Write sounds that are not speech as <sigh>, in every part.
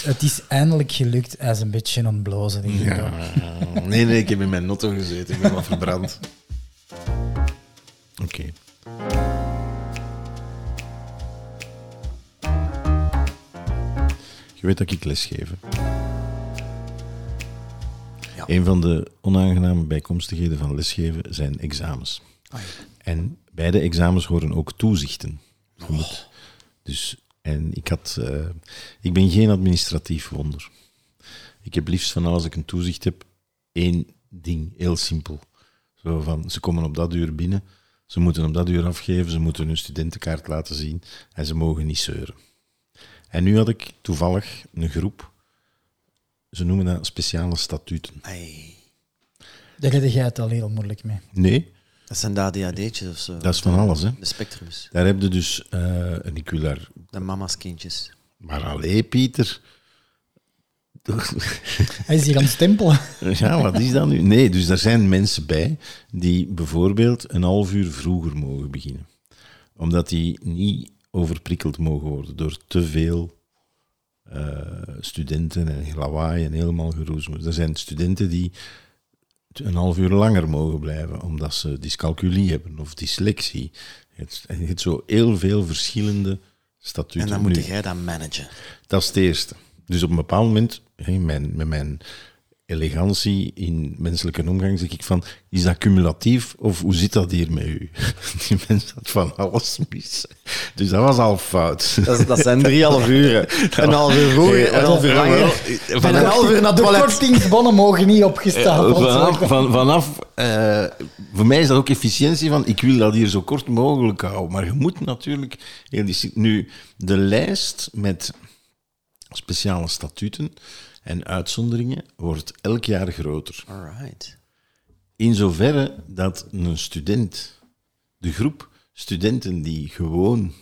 <laughs> Het is eindelijk gelukt. Hij is een beetje aan het blozen. denk ik wel. Ja. Nee, nee, ik heb in mijn notto gezeten. Ik ben wat verbrand. Oké. Je weet dat ik lesgeef. Ja. Een van de onaangename bijkomstigheden van lesgeven zijn examens. En bij de examens horen ook toezichten. Dus, en ik, had, eh, ik ben geen administratief wonder. Ik heb liefst van als ik een toezicht heb, één ding, heel simpel. Zo van, ze komen op dat uur binnen, ze moeten op dat uur afgeven, ze moeten hun studentenkaart laten zien en ze mogen niet zeuren. En nu had ik toevallig een groep, ze noemen dat speciale statuten. Ai, Daar redde jij het al heel moeilijk mee. Nee, dat zijn de ADHD'tjes of zo. dat is van alles. Hè. De spectrums. Daar heb je dus, eh, en ik wil daar, De mama's kindjes. maar allee Pieter, <laughs> Hij is hier aan het stempelen. Ja, wat is dat nu? Nee, dus er zijn mensen bij die bijvoorbeeld een half uur vroeger mogen beginnen. Omdat die niet overprikkeld mogen worden door te veel eh, studenten en lawaai en helemaal geroezemoes. Er zijn studenten die een half uur langer mogen blijven, omdat ze dyscalculie hebben of dyslexie. Het, je hebt zo heel veel verschillende statuten. En dan moet jij dat managen. dat is het eerste. Dus op een bepaald moment, hè, mijn, met mijn elegantie in menselijke omgang, zeg ik van, is dat cumulatief of hoe zit dat hier met u? <laughs> Die mens had van alles mis. Dus dat was al fout. Dat, dat zijn drieënhalf uren. <laughs> Een half uur vroeger, een half uur langer. Een half uur naar het De toilet. kortingsbonnen mogen niet opgestapeld Vanaf, worden. van, vanaf eh, voor mij is dat ook efficiëntie van, ik wil dat hier zo kort mogelijk houden. Maar je moet natuurlijk, nu, de lijst met speciale statuten en uitzonderingen wordt elk jaar groter. Alright. In zoverre dat een student, de groep studenten die gewoon.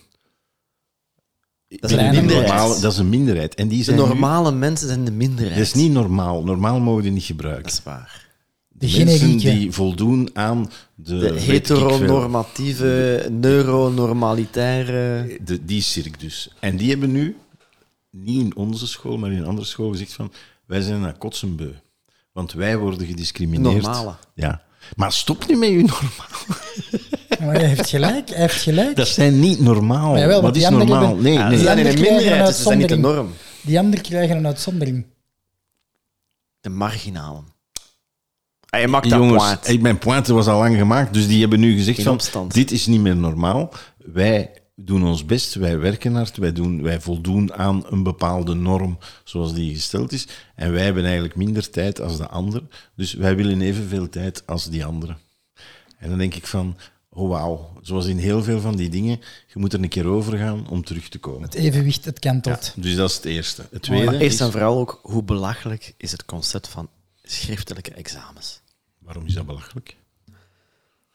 Dat is een minderheid. normale- dat is een minderheid. En die De zijn nu- normale mensen zijn de minderheid. dat is niet normaal. Normaal mogen die niet Dat gebruiken. is waar. De Mensen generieke. die voldoen aan de. De heteronormatieve, neuronormalitaire... de, die cirk dus. En die hebben nu, niet in onze school, maar in een andere school, gezegd van, wij zijn naar kotsenbeu. Want wij worden gediscrimineerd. Normale. Ja. Maar stop nu met je normaal. <laughs> Maar hij heeft gelijk, hij heeft gelijk. Dat zijn niet normaal. Maar jawel, Wat die is normaal? hebben- Nee, Ja, nee. ze zijn in een anderen krijgen minderheid, een dus ze zijn niet de norm. Die anderen krijgen een uitzondering. De marginalen. Je maakt dat Jongens, point. ik, mijn pointe was al lang gemaakt, dus die hebben nu gezegd In van, opstand. dit is niet meer normaal. Wij doen ons best, wij werken hard, wij, doen, wij voldoen aan een bepaalde norm zoals die gesteld is. En wij hebben eigenlijk minder tijd als de ander, dus wij willen evenveel tijd als die anderen. En dan denk ik van, oh wauw, zoals in heel veel van die dingen, je moet er een keer over gaan om terug te komen. Het evenwicht, het kantelt. Dus dat is het eerste. Het tweede Maar eerst is, en vooral ook, hoe belachelijk is het concept van schriftelijke examens? waarom is dat belachelijk?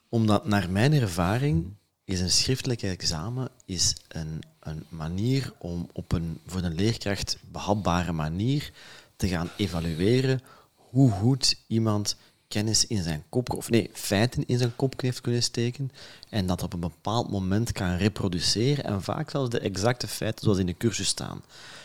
Omdat naar mijn ervaring is een schriftelijk examen is een, een manier om op een voor een leerkracht behapbare manier te gaan evalueren hoe goed iemand kennis in zijn kop, of nee, feiten in zijn kop heeft kunnen steken en dat op een bepaald moment kan reproduceren en vaak zelfs de exacte feiten zoals in de cursus staan.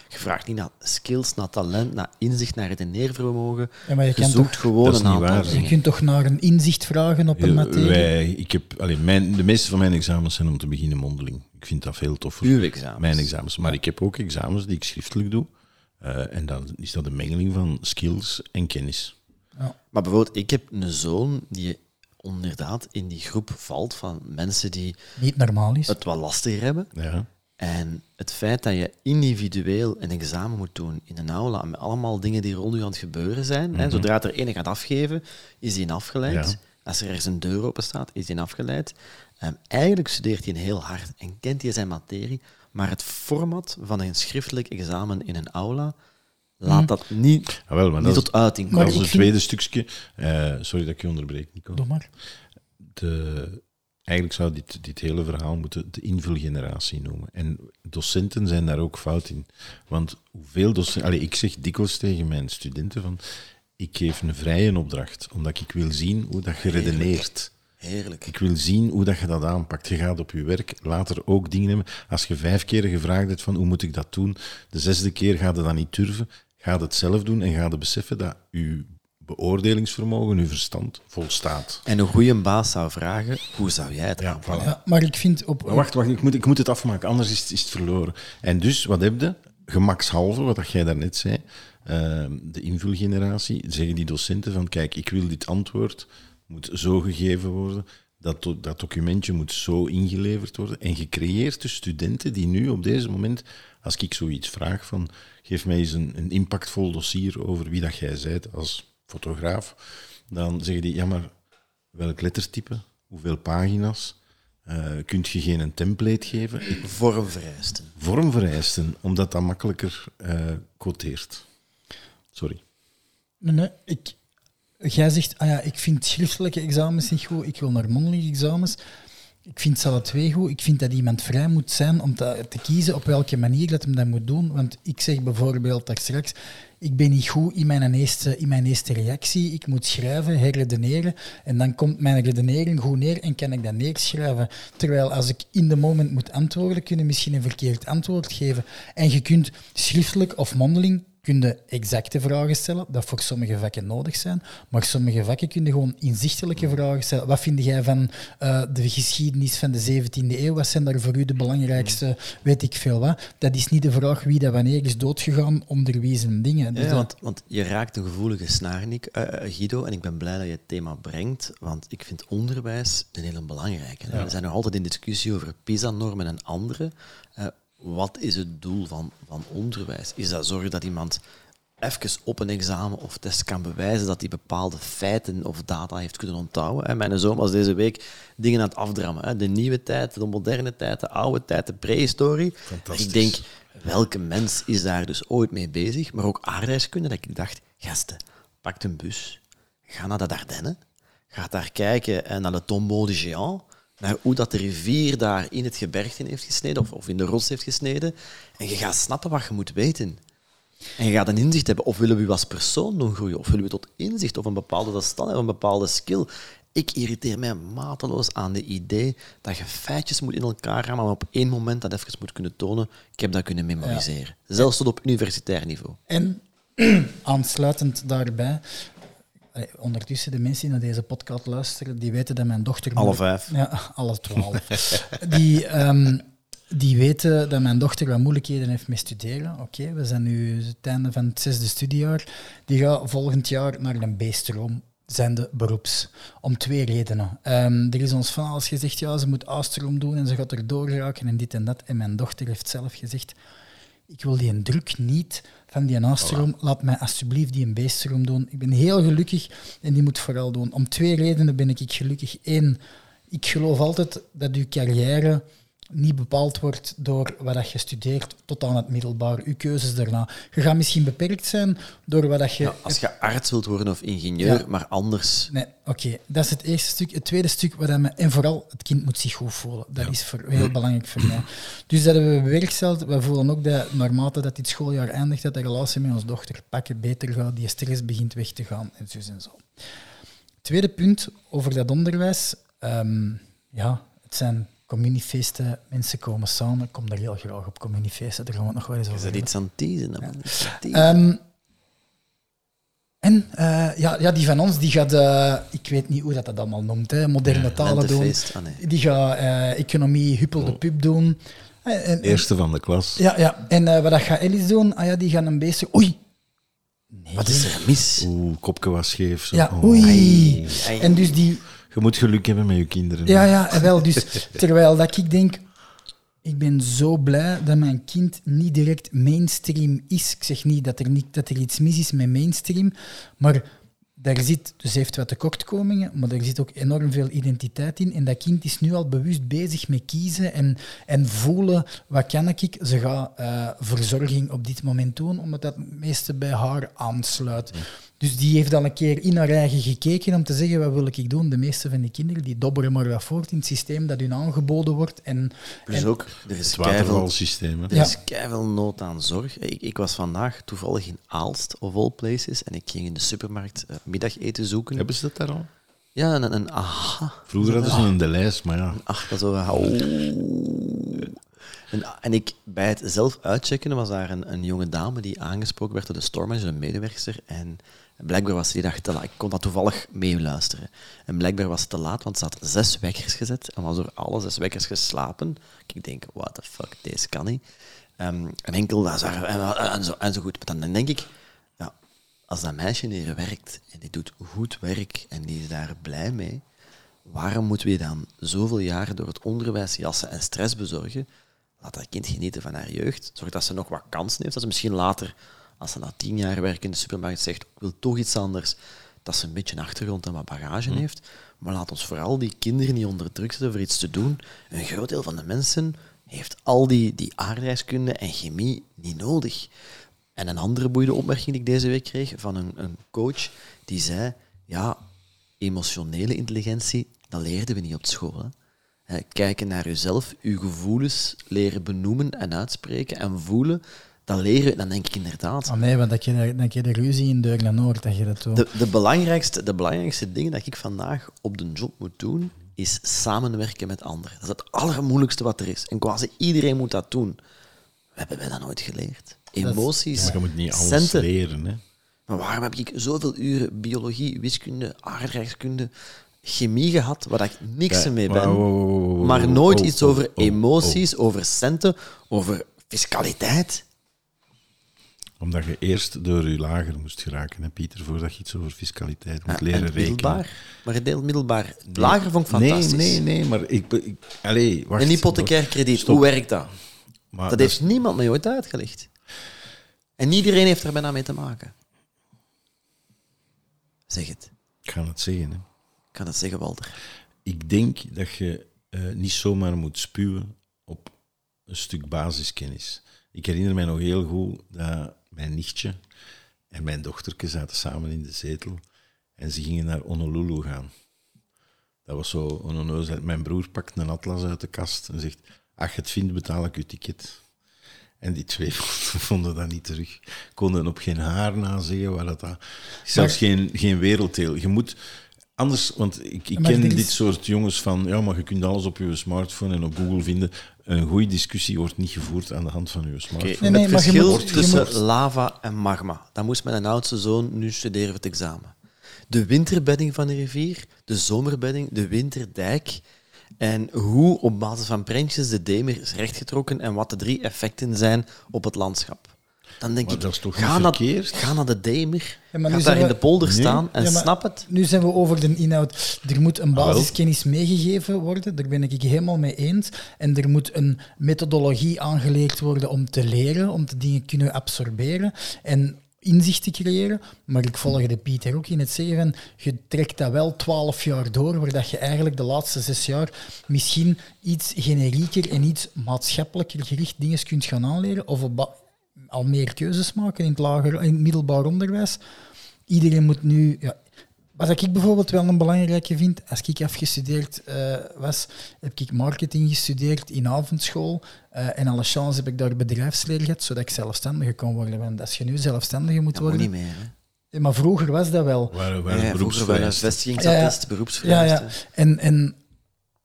Je vraagt niet naar skills, naar talent, naar inzicht, naar redeneervermogen. Ja, maar je zoekt toch- gewoon een niet aantal waar. Je kunt toch naar een inzicht vragen op een Ja, materie? Wij, ik heb, allee, mijn, de meeste van mijn examens zijn om te beginnen mondeling. Ik vind dat veel toffer. Uw examens. Mijn examens. Maar ik heb ook examens die ik schriftelijk doe. Eh, en dan is dat een mengeling van skills en kennis. Maar bijvoorbeeld, ik heb een zoon die inderdaad in die groep valt van mensen die Niet normaal is. het wat lastiger hebben. Ja. En het feit dat je individueel een examen moet doen in een aula met allemaal dingen die rond je aan het gebeuren zijn. hè, zodra het er ene gaat afgeven, is die afgeleid. Mhm. Ja. Als er ergens een deur open staat, is die afgeleid. Ehm, eigenlijk studeert hij heel hard en kent hij zijn materie, maar het format van een schriftelijk examen in een aula laat dat niet, Ah, wel, maar niet dat tot uiting dat komen. is het tweede stukje. Eh, sorry dat ik je onderbreek, Nico. Doe maar. de, eigenlijk zou dit, dit hele verhaal moeten de invulgeneratie noemen. En docenten zijn daar ook fout in. Want hoeveel docenten... Allee, ik zeg dikwijls tegen mijn studenten van... Ik geef een vrije opdracht, omdat ik wil zien hoe dat je redeneert. Heerlijk. Ik wil zien hoe dat je dat aanpakt. Je gaat op je werk later ook dingen hebben. Als je vijf keer gevraagd hebt van hoe moet ik dat doen, de zesde keer gaat je dat niet durven. Ga het zelf doen en ga beseffen dat je beoordelingsvermogen, je verstand volstaat. En een goede baas zou vragen, hoe zou jij het Ja, aanpakken? voilà. Ja, maar ik vind op... Maar wacht, wacht ik, moet, ik moet het afmaken, anders is, het- is het verloren. En dus, wat heb je? Gemakshalve, wat dat jij daarnet zei, ehm, de invulgeneratie, zeggen die docenten van, kijk, ik wil dit antwoord, moet zo gegeven worden, dat, dat documentje moet zo ingeleverd worden. En je creëert dus studenten die nu op deze moment, als ik zoiets vraag van, geef mij eens een, een impactvol dossier over wie dat jij bent als fotograaf, dan zeggen die, ja maar welk lettertype, hoeveel pagina's, eh kunt je geen een template geven? Ik- Vormvereisten. Vormvereisten, omdat dat makkelijker eh quoteert. Sorry. Nee, nee, ik, jij zegt, ah ja, ik vind schriftelijke examens niet goed, ik wil naar mondelinge examens. Ik vind alle twee goed. Ik vind dat iemand vrij moet zijn om te, kiezen op welke manier dat hem dat moet doen. Want ik zeg bijvoorbeeld daar straks, ik ben niet goed in mijn, eerste, in mijn eerste reactie. Ik moet schrijven, herredeneren. En dan komt mijn redenering goed neer en kan ik dat neerschrijven. Terwijl als ik in de moment moet antwoorden, kun je misschien een verkeerd antwoord geven. En je kunt schriftelijk of mondeling kun je exacte vragen stellen, dat voor sommige vakken nodig zijn, maar sommige vakken kun je gewoon inzichtelijke vragen stellen. Wat vind jij van eh, de geschiedenis van de 17e eeuw? Wat zijn daar voor u de belangrijkste, weet ik veel wat? Dat is niet de vraag wie dat wanneer is doodgegaan, onder wie zijn dingen. Dus Ja, want, want je raakt een gevoelige snaar, Nick, eh, Guido, en ik ben blij dat je het thema brengt, want ik vind onderwijs een hele belangrijke. We zijn nog altijd in discussie over PISA-normen en andere. Eh, wat is het doel van, van onderwijs? Is dat zorgen dat iemand even op een examen of test kan bewijzen dat hij bepaalde feiten of data heeft kunnen onthouden? Mijn zoon was deze week dingen aan het afdrammen. De nieuwe tijd, de moderne tijd, de oude tijd, de prehistorie. Ik denk, welke mens is daar dus ooit mee bezig? Maar ook aardrijkskunde, dat ik dacht, gasten, pak een bus, ga naar de Ardennen, ga daar kijken naar de Tombeau de Géant, naar hoe dat de rivier daar in het gebergte heeft gesneden, of, of in de rots heeft gesneden, en je gaat snappen wat je moet weten. En je gaat een inzicht hebben, of willen we u als persoon doen groeien, of willen we tot inzicht, of een bepaalde stand, of een bepaalde skill. Ik irriteer mij mateloos aan de idee dat je feitjes moet in elkaar gaan, maar op één moment dat even moet kunnen tonen, ik heb dat kunnen memoriseren. Zelfs tot op universitair niveau. En <clears throat> aansluitend daarbij, ondertussen de mensen die naar deze podcast luisteren, die weten dat mijn dochter... Alle vijf. Ja, alle twaalf. die, ehm, die weten dat mijn dochter wat moeilijkheden heeft met studeren. Oké, we zijn nu het einde van het zesde studiejaar. Die gaat volgend jaar naar een B-stroom, zijnde beroeps. Om twee redenen. Ehm, er is ons van alles gezegd, ja, ze moet A-stroom doen en ze gaat er doorraken en dit en dat. En mijn dochter heeft zelf gezegd, ik wil die druk niet van die A-stroom. Laat mij alsjeblieft die een B-stroom doen. Ik ben heel gelukkig en die moet vooral doen. Om twee redenen ben ik gelukkig. Eén, ik geloof altijd dat uw carrière niet bepaald wordt door wat dat je studeert tot aan het middelbaar, uw keuzes daarna. Je gaat misschien beperkt zijn door wat dat je... Ja, als je arts wilt worden of ingenieur, Ja. maar anders... Nee, oké. Dat is het eerste stuk. Het tweede stuk, wat me, en vooral, het kind moet zich goed voelen. Dat is voor, heel belangrijk voor mij. Dus dat hebben we bewerkstelligd. We voelen ook dat, naarmate dat dit schooljaar eindigt, dat de relatie met onze dochter pakken beter gaat, die stress begint weg te gaan, en zo en zo. Tweede punt over dat onderwijs. Ehm, ja, het zijn communiefeesten, mensen komen samen. Ik kom daar heel graag op communiefeesten, daar gaan we het nog wel eens over Is dat iets aan het teasen? Ehm, en eh, ja, ja, die van ons, die gaat, eh, ik weet niet hoe dat, dat allemaal noemt, hè, moderne talen doen. Ah, nee. Die gaat eh, economie, huppel de pub doen. En- en- Eerste van de klas. ja, ja. En eh, wat dat gaat Ellis doen? Ah ja, die gaan een beetje... Oei! Nee, Wat is er mis? Oeh, kopje was scheef. Zo. Ja, Oh. oei. ai. En dus die... Je moet geluk hebben met je kinderen. Ja, ja, en wel. Dus terwijl dat ik denk, ik ben zo blij dat mijn kind niet direct mainstream is. Ik zeg niet dat er, niet, dat er iets mis is met mainstream, maar daar zit, dus heeft wat tekortkomingen, maar er zit ook enorm veel identiteit in. En dat kind is nu al bewust bezig met kiezen en, en voelen, wat kan ik? Ze gaat eh, verzorging op dit moment doen, omdat dat het meeste bij haar aansluit. Dus die heeft al een keer in haar eigen gekeken om te zeggen, wat wil ik doen? De meeste van die kinderen die dobberen maar wat voort in het systeem dat hun aangeboden wordt. En, Plus en- ook, er is hè. er Ja. is nood aan zorg. Ik, ik was vandaag toevallig in Aalst, of all places, en ik ging in de supermarkt eh, middageten zoeken. Hebben ze dat daar al? Ja, een, een aha. Vroeger hadden ze een de lijst, maar ja. Ach, dat zo. En, en ik, bij het zelf uitchecken was daar een, een jonge dame die aangesproken werd door de stormage, een medewerker. En blijkbaar was die dag te laat. Ik kon dat toevallig meeluisteren. En blijkbaar was het te laat, want ze had zes wekkers gezet en was door alle zes wekkers geslapen. Ik denk, what the fuck, deze kan niet. Ehm, en enkel dat en, en, zo, en zo goed. Maar dan denk ik, ja, als dat meisje hier werkt en die doet goed werk en die is daar blij mee, waarom moeten we dan zoveel jaren door het onderwijs jassen en stress bezorgen? Laat dat kind genieten van haar jeugd. Zorg dat ze nog wat kansen heeft. Dat ze misschien later, als ze na tien jaar werk in de supermarkt zegt, ik wil toch iets anders, dat ze een beetje een achtergrond en wat bagage heeft. Maar laat ons vooral die kinderen niet onder druk zetten voor iets te doen. Een groot deel van de mensen heeft al die, die aardrijkskunde en chemie niet nodig. En een andere boeiende opmerking die ik deze week kreeg van een, een coach, die zei, ja, emotionele intelligentie, dat leerden we niet op school. Hè. Kijken naar jezelf, je gevoelens leren benoemen en uitspreken en voelen, dat leren, dan denk ik inderdaad. Oh nee, want dat je, dat je de ruzie in deur Noord, dat je dat doet. De, de, belangrijkste, de belangrijkste dingen dat ik vandaag op de job moet doen, is samenwerken met anderen. Dat is het allermoeilijkste wat er is. En quasi iedereen moet dat doen. We hebben wij dat nooit geleerd. Emoties, Maar je moet niet alles centen. leren, hè. Maar waarom heb ik zoveel uren biologie, wiskunde, aardrijkskunde, chemie gehad, waar ik niks Ja, mee ben, wow, wow, wow, wow, maar nooit oh, iets oh, over oh, emoties, over centen, over fiscaliteit? Omdat je eerst door je lager moest geraken, hè, Pieter, voordat je iets over fiscaliteit moet leren en rekenen. middelbaar. Maar het deel middelbaar. Lager vond ik fantastisch. Nee, nee, nee, maar ik... ik allee, wacht. Een hypothecair krediet, Stop. hoe werkt dat? Maar Dat heeft niemand mij ooit uitgelegd. En iedereen heeft er bijna mee te maken. Zeg het. Ik ga het zeggen, hè. Ik kan het zeggen, Walter. Ik denk dat je eh, niet zomaar moet spuwen op een stuk basiskennis. Ik herinner mij nog heel goed dat mijn nichtje en mijn dochterke zaten samen in de zetel en ze gingen naar Honolulu gaan. Dat was zo onnozelheid. Mijn broer pakt een atlas uit de kast en zegt, ach, het vindt, betaal ik uw ticket. En die twee <laughs> vonden dat niet terug. Konden op geen haar na zeggen waar dat... zelfs geen, geen werelddeel. Je moet... Anders, want ik, ik ken dit soort jongens van... Ja, maar je kunt alles op je smartphone en op Google vinden. Een goede discussie wordt niet gevoerd aan de hand van je smartphone. Nee, nee, het verschil moet- tussen moet- lava en magma. Dat moest mijn oudste zoon nu studeren voor het examen. De winterbedding van de rivier, de zomerbedding, de winterdijk. En hoe op basis van prentjes de Demer is rechtgetrokken en wat de drie effecten zijn op het landschap. Dan denk Maar ik, dat is toch ga, niet naar, verkeerd? ga naar de Demer, Ja, maar ga nu daar zijn in we- de polder Nee. staan en Ja, maar snap het. Nu zijn we over de inhoud. Er moet een Ah, basiskennis meegegeven worden, daar ben ik het helemaal mee eens. En er moet een methodologie aangeleerd worden om te leren, om de dingen te kunnen absorberen en inzicht te creëren. Maar ik volg de Pieter ook in het zeggen van, je trekt dat wel twaalf jaar door, waar dat je eigenlijk de laatste zes jaar misschien iets generieker en iets maatschappelijker gericht dingen kunt gaan aanleren, of op al meer keuzes maken in het, lager, in het middelbaar onderwijs. Iedereen moet nu... Ja, wat ik bijvoorbeeld wel een belangrijke vind, als ik afgestudeerd eh, was, heb ik marketing gestudeerd in avondschool. eh, en alle chance heb ik daar bedrijfsleer gehad, zodat ik zelfstandiger kon worden. Want als je nu zelfstandiger moet Dat moet worden... niet meer. Hè. Ja, Maar vroeger was dat wel. Waar, waar Ja, is vroeger vestigingsattest, Ja, ja. En, en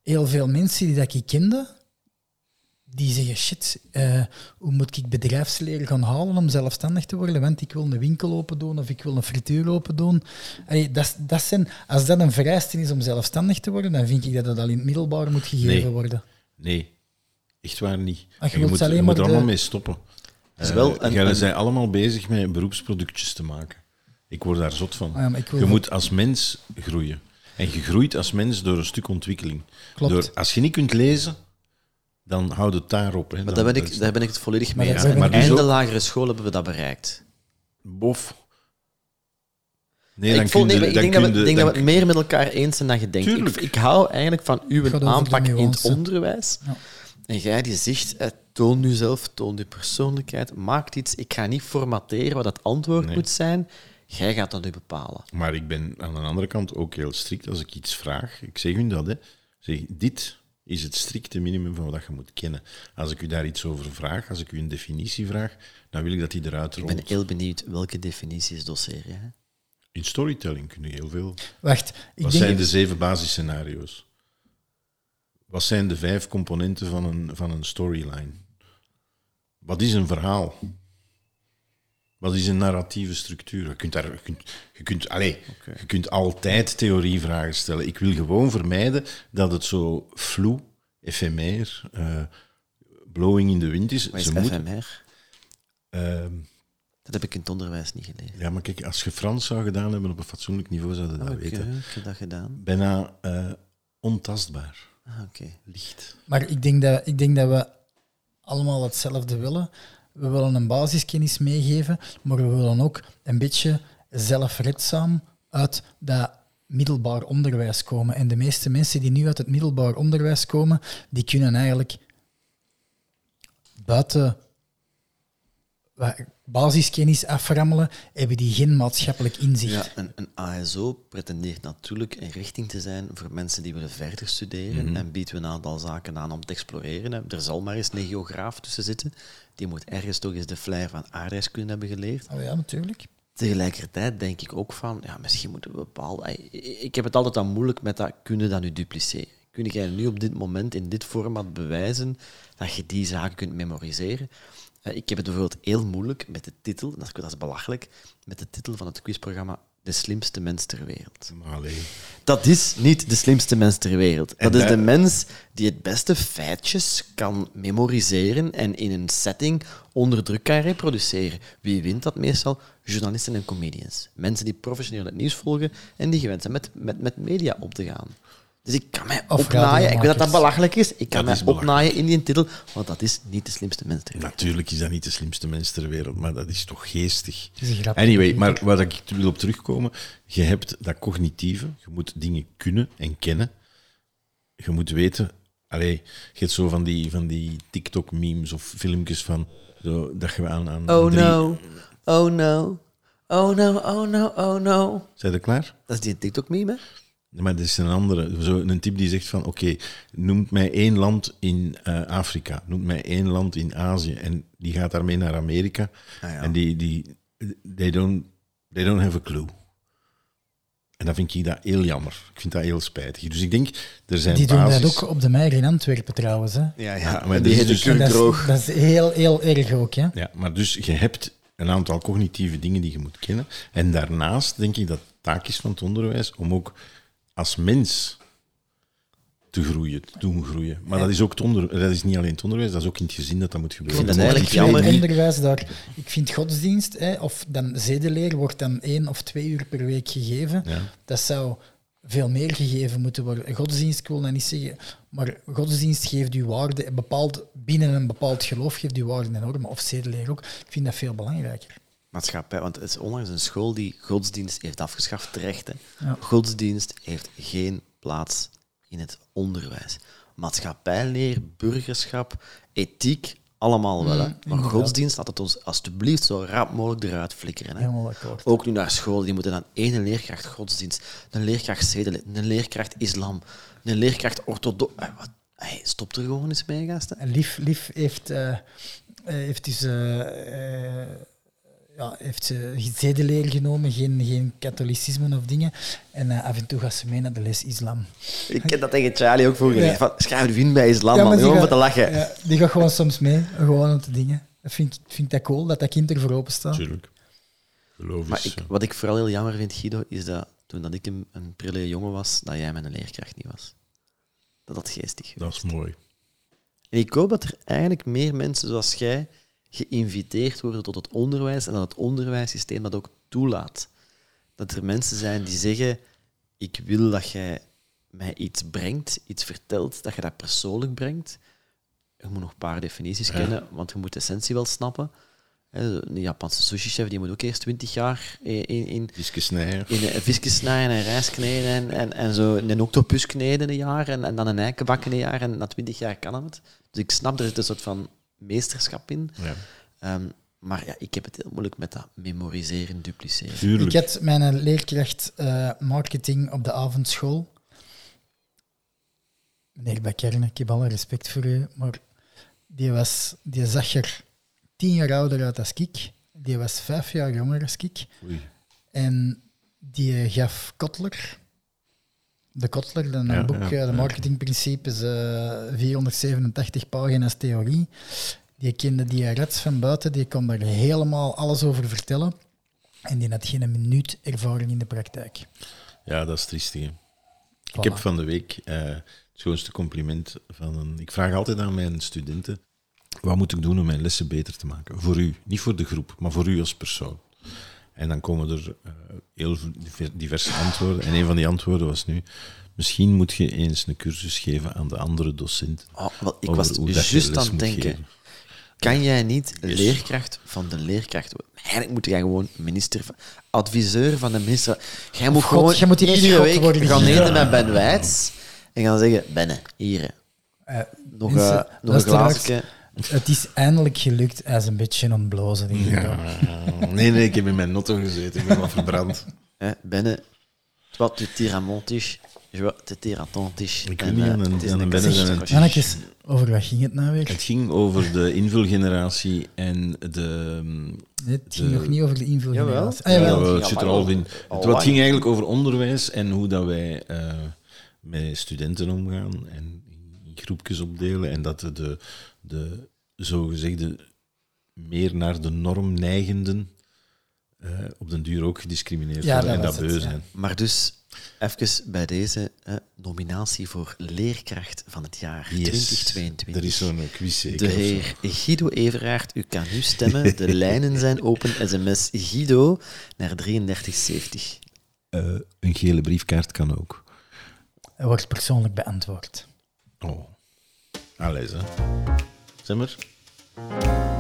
heel veel mensen die dat ik kende, die zeggen, shit, eh, hoe moet ik bedrijfsleer gaan halen om zelfstandig te worden? Want ik wil een winkel open doen of ik wil een frituur open doen. Allee, dat, dat zijn, als dat een vereiste is om zelfstandig te worden, dan vind ik dat dat al in het middelbaar moet gegeven Nee. worden. Nee, echt waar niet. Ach, je moet, alleen je maar moet er allemaal mee stoppen. is wel Eh, een- Jullie een- zijn allemaal bezig met beroepsproductjes te maken. Ik word daar zot van. Ah ja, je moet als mens groeien. En je groeit als mens door een stuk ontwikkeling. Klopt. Door, als je niet kunt lezen, dan houd het daarop. Hè. Maar Dan- daar ben, ik, daar ben ik het volledig mee eens. maar dus einde ook- lagere school hebben we dat bereikt. Bof. Nee, dan ik, voel, kun je- nee, ik dan denk, dat we, ik denk dan dat we het meer met elkaar eens zijn dan je denkt. Ik, Tuurlijk. ik hou eigenlijk van uw de aanpak in het onderwijs. Ja. En jij die zegt, eh, toon jezelf, toon je persoonlijkheid, maak iets. Ik ga niet formateren wat het antwoord Nee. moet zijn. Jij gaat dat nu bepalen. Maar ik ben aan de andere kant ook heel strikt als ik iets vraag. Ik zeg u dat, hè. Zeg, dit is het strikte minimum van wat je moet kennen. Als ik u daar iets over vraag, als ik u een definitie vraag, dan wil ik dat die eruit Ik rolt. ben heel benieuwd welke definities doseer je. hè? In storytelling kun je heel veel. Wacht, ik Wat denk... zijn de zeven basisscenario's? Wat zijn de vijf componenten van een, van een storyline? Wat is een verhaal? Wat is een narratieve structuur? Je kunt, daar, je kunt, je kunt, allez, je kunt altijd theorievragen stellen. Ik wil gewoon vermijden dat het zo vloe, efemer, eh, blowing in de wind is. Wat is Ze FMR? ehm, Dat heb ik in het onderwijs niet geleerd. ja, maar kijk, als je Frans zou gedaan hebben op een fatsoenlijk niveau, zou je dat weten. ik heb dat gedaan. Bijna eh, ontastbaar, Ah, Oké. licht. Maar ik denk, dat, ik denk dat we allemaal hetzelfde willen. We willen een basiskennis meegeven, maar we willen ook een beetje zelfredzaam uit dat middelbaar onderwijs komen. En de meeste mensen die nu uit het middelbaar onderwijs komen, die kunnen eigenlijk buiten basiskennis aframmelen, hebben die geen maatschappelijk inzicht. Ja, een, een ASO pretendeert natuurlijk een richting te zijn voor mensen die willen verder studeren en biedt een aantal zaken aan om te exploreren. Er zal maar eens een geograaf tussen zitten. Die moet ergens toch eens de flair van aardrijkskunde hebben geleerd. Oh ja, natuurlijk. Tegelijkertijd denk ik ook van, ja, misschien moeten we bepaalde... Ik heb het altijd al moeilijk met dat, kunnen dat nu dupliceren? Kun jij nu op dit moment in dit format bewijzen dat je die zaken kunt memoriseren? Eh, Ik heb het bijvoorbeeld heel moeilijk met de titel, dat is, dat is belachelijk, met de titel van het quizprogramma De slimste mens ter wereld. Allee. Dat is niet de slimste mens ter wereld. En Dat is de mens die het beste feitjes kan memoriseren en in een setting onder druk kan reproduceren. Wie wint dat meestal? Journalisten en comedians. Mensen die professioneel het nieuws volgen en die gewend zijn met, met, met media om te gaan. Dus ik kan mij Of opnaaien. Ik weet dat dat belachelijk is. Ik kan Dat mij opnaaien in die titel, want dat is niet de slimste mens ter wereld. Natuurlijk is dat niet de slimste mens ter wereld, maar dat is toch geestig. Het is een grapje. Anyway, maar waar ik wil op terugkomen, je hebt dat cognitieve, je moet dingen kunnen en kennen. Je moet weten, allee, je hebt zo van die, van die TikTok-memes of filmpjes van, zo, dat je aan, aan Oh drie... no, oh no, oh no, oh no, oh no. Zijn er klaar? Dat is die TikTok-meme, hè? Maar dat is een andere, zo een type die zegt van, oké, noem mij één land in eh, Afrika, noem mij één land in Azië. En die gaat daarmee naar Amerika. Ah, ja. En die, die they, don't, they don't have a clue. En dan vind ik dat heel jammer. Ik vind dat heel spijtig. Dus ik denk, er zijn Die doen dat ook op de Meijer in Antwerpen trouwens. Hè. Ja, Ja, ja. maar die dus- kurk Dat is, droog. dat is heel, heel erg ook. Hè. Ja, maar dus je hebt een aantal cognitieve dingen die je moet kennen. En daarnaast denk ik dat het taak is van het onderwijs om ook als mens te groeien, te doen groeien. Maar dat is ook het onder, dat is niet alleen het onderwijs, dat is ook in het gezin dat dat moet gebeuren. vind dat Je mag eigenlijk jammer. onderwijs daar, ik vind godsdienst, hè, of dan zedeleer, wordt dan één of twee uur per week gegeven. Ja. Dat zou veel meer gegeven moeten worden. Godsdienst, ik wil dat niet zeggen, maar godsdienst geeft u waarde, bepaald, binnen een bepaald geloof geeft u waarde en normen, of zedeleer ook. Ik vind dat veel belangrijker. Maatschappij. Want het is onlangs een school die godsdienst heeft afgeschaft, terecht. Hè. Ja. Godsdienst heeft geen plaats in het onderwijs. Maatschappijleer, burgerschap, ethiek, allemaal wel. Hè. Maar inderdaad. godsdienst laat het ons alsjeblieft zo rap mogelijk eruit flikkeren. Hè. Ook nu naar school, die moeten dan één leerkracht godsdienst, een leerkracht zedelijk, een leerkracht islam, een leerkracht orthodox. Eh? Hey, stop er gewoon eens mee, gasten. En Lief, Lief heeft, eh, heeft dus ja, heeft ze zedeleer genomen, geen, geen katholicisme of dingen. En eh, af en toe gaat ze mee naar de les islam. Ik heb dat tegen Charlie ook vroeger Ja. van Schrijf in bij islam, man. die Gewoon voor gaat- te lachen. Ja, die gaat gewoon soms mee, gewoon om te dingen. Dat vind, ik- vind ik dat cool, dat dat kind ervoor open staat. Natuurlijk. Geloof Maar ik, eh, wat ik vooral heel jammer vind, Guido, is dat toen dat ik een, een prille jongen was, dat jij mijn leerkracht niet was. Dat dat geestig dat is mooi. En ik hoop dat er eigenlijk meer mensen zoals jij geïnviteerd worden tot het onderwijs en dat het onderwijssysteem dat ook toelaat. Dat er mensen zijn die zeggen, ik wil dat jij mij iets brengt, iets vertelt, dat je dat persoonlijk brengt. Je moet nog een paar definities Ja. kennen, want je moet de essentie wel snappen. Een Japanse sushi-chef die moet ook eerst twintig jaar in, in, in, Snijer. in een visjes snijden en rijst kneden en, en, en zo een octopus kneden een jaar en, en dan een eiken bakken een jaar en na twintig jaar kan het. Dus ik snap, er zit een soort van meesterschap in. Ja. Ehm, maar ja, ik heb het heel moeilijk met dat memoriseren, dupliceren. Tuurlijk. Ik had mijn leerkracht eh, marketing op de avondschool. Meneer Bakkerne, ik heb alle respect voor u, maar die, was, die zag er tien jaar ouder uit als ik. Die was vijf jaar jonger als ik. Oei. En die gaf Kotler, de Kotler, een Ja, boek, ja, eh, de marketingprincipes, eh 487 pagina's theorie. Die kende die reds van buiten, die kon daar helemaal alles over vertellen. En die had geen minuut ervaring in de praktijk. Ja, dat is. Voilà. Ik heb van de week eh, het schoonste compliment van een... Ik vraag altijd aan mijn studenten, wat moet ik doen om mijn lessen beter te maken? Voor u, niet voor de groep, maar voor u als persoon. En dan komen er eh, heel diver- diverse antwoorden. En een van die antwoorden was nu, misschien moet je eens een cursus geven aan de andere docenten. Oh, wel, ik was juist aan het denken. geven. Kan jij niet Yes. leerkracht van de leerkracht worden? Eigenlijk moet jij gewoon minister, van- adviseur van de minister. Jij moet God, gewoon jij moet iedere God week worden. gaan Ja. eten met Ben Wijts en gaan zeggen, Benne, hier, Eh, nog, mensen, eh, nog een glaasje. Het is eindelijk gelukt. Hij is een beetje aan het blozen. denk ik. Ja, nee, nee, ik heb in mijn notto gezeten, ik ben wat verbrand. Benne, vois, tu tires à ton tige. Ik En, weet niet, eh, aan een- het is aan een. Benne zijn een- over wat ging het nou weer? Het ging over de invulgeneratie en de... Nee, het ging de- nog niet over de invulgeneratie. Jawel. Ah, Ja, jawel. wel, het Ja, zit er al in. Het, wat ging eigenlijk over onderwijs en hoe dat wij eh, met studenten omgaan en in groepjes opdelen en dat de, de, de zogezegde meer naar de norm neigenden eh, op den duur ook gediscrimineerd Ja, worden dat en dat beu ja. zijn. Maar dus, even bij deze eh, nominatie voor leerkracht van het jaar Yes. 2022. Er is zo'n quiz zeker. De heer Guido Everaert, u kan nu stemmen. De <laughs> lijnen zijn open. SMS Guido naar 3370. Eh, een gele briefkaart kan ook. Hij wordt persoonlijk beantwoord. Oh. Allee, hè. Zeg maar.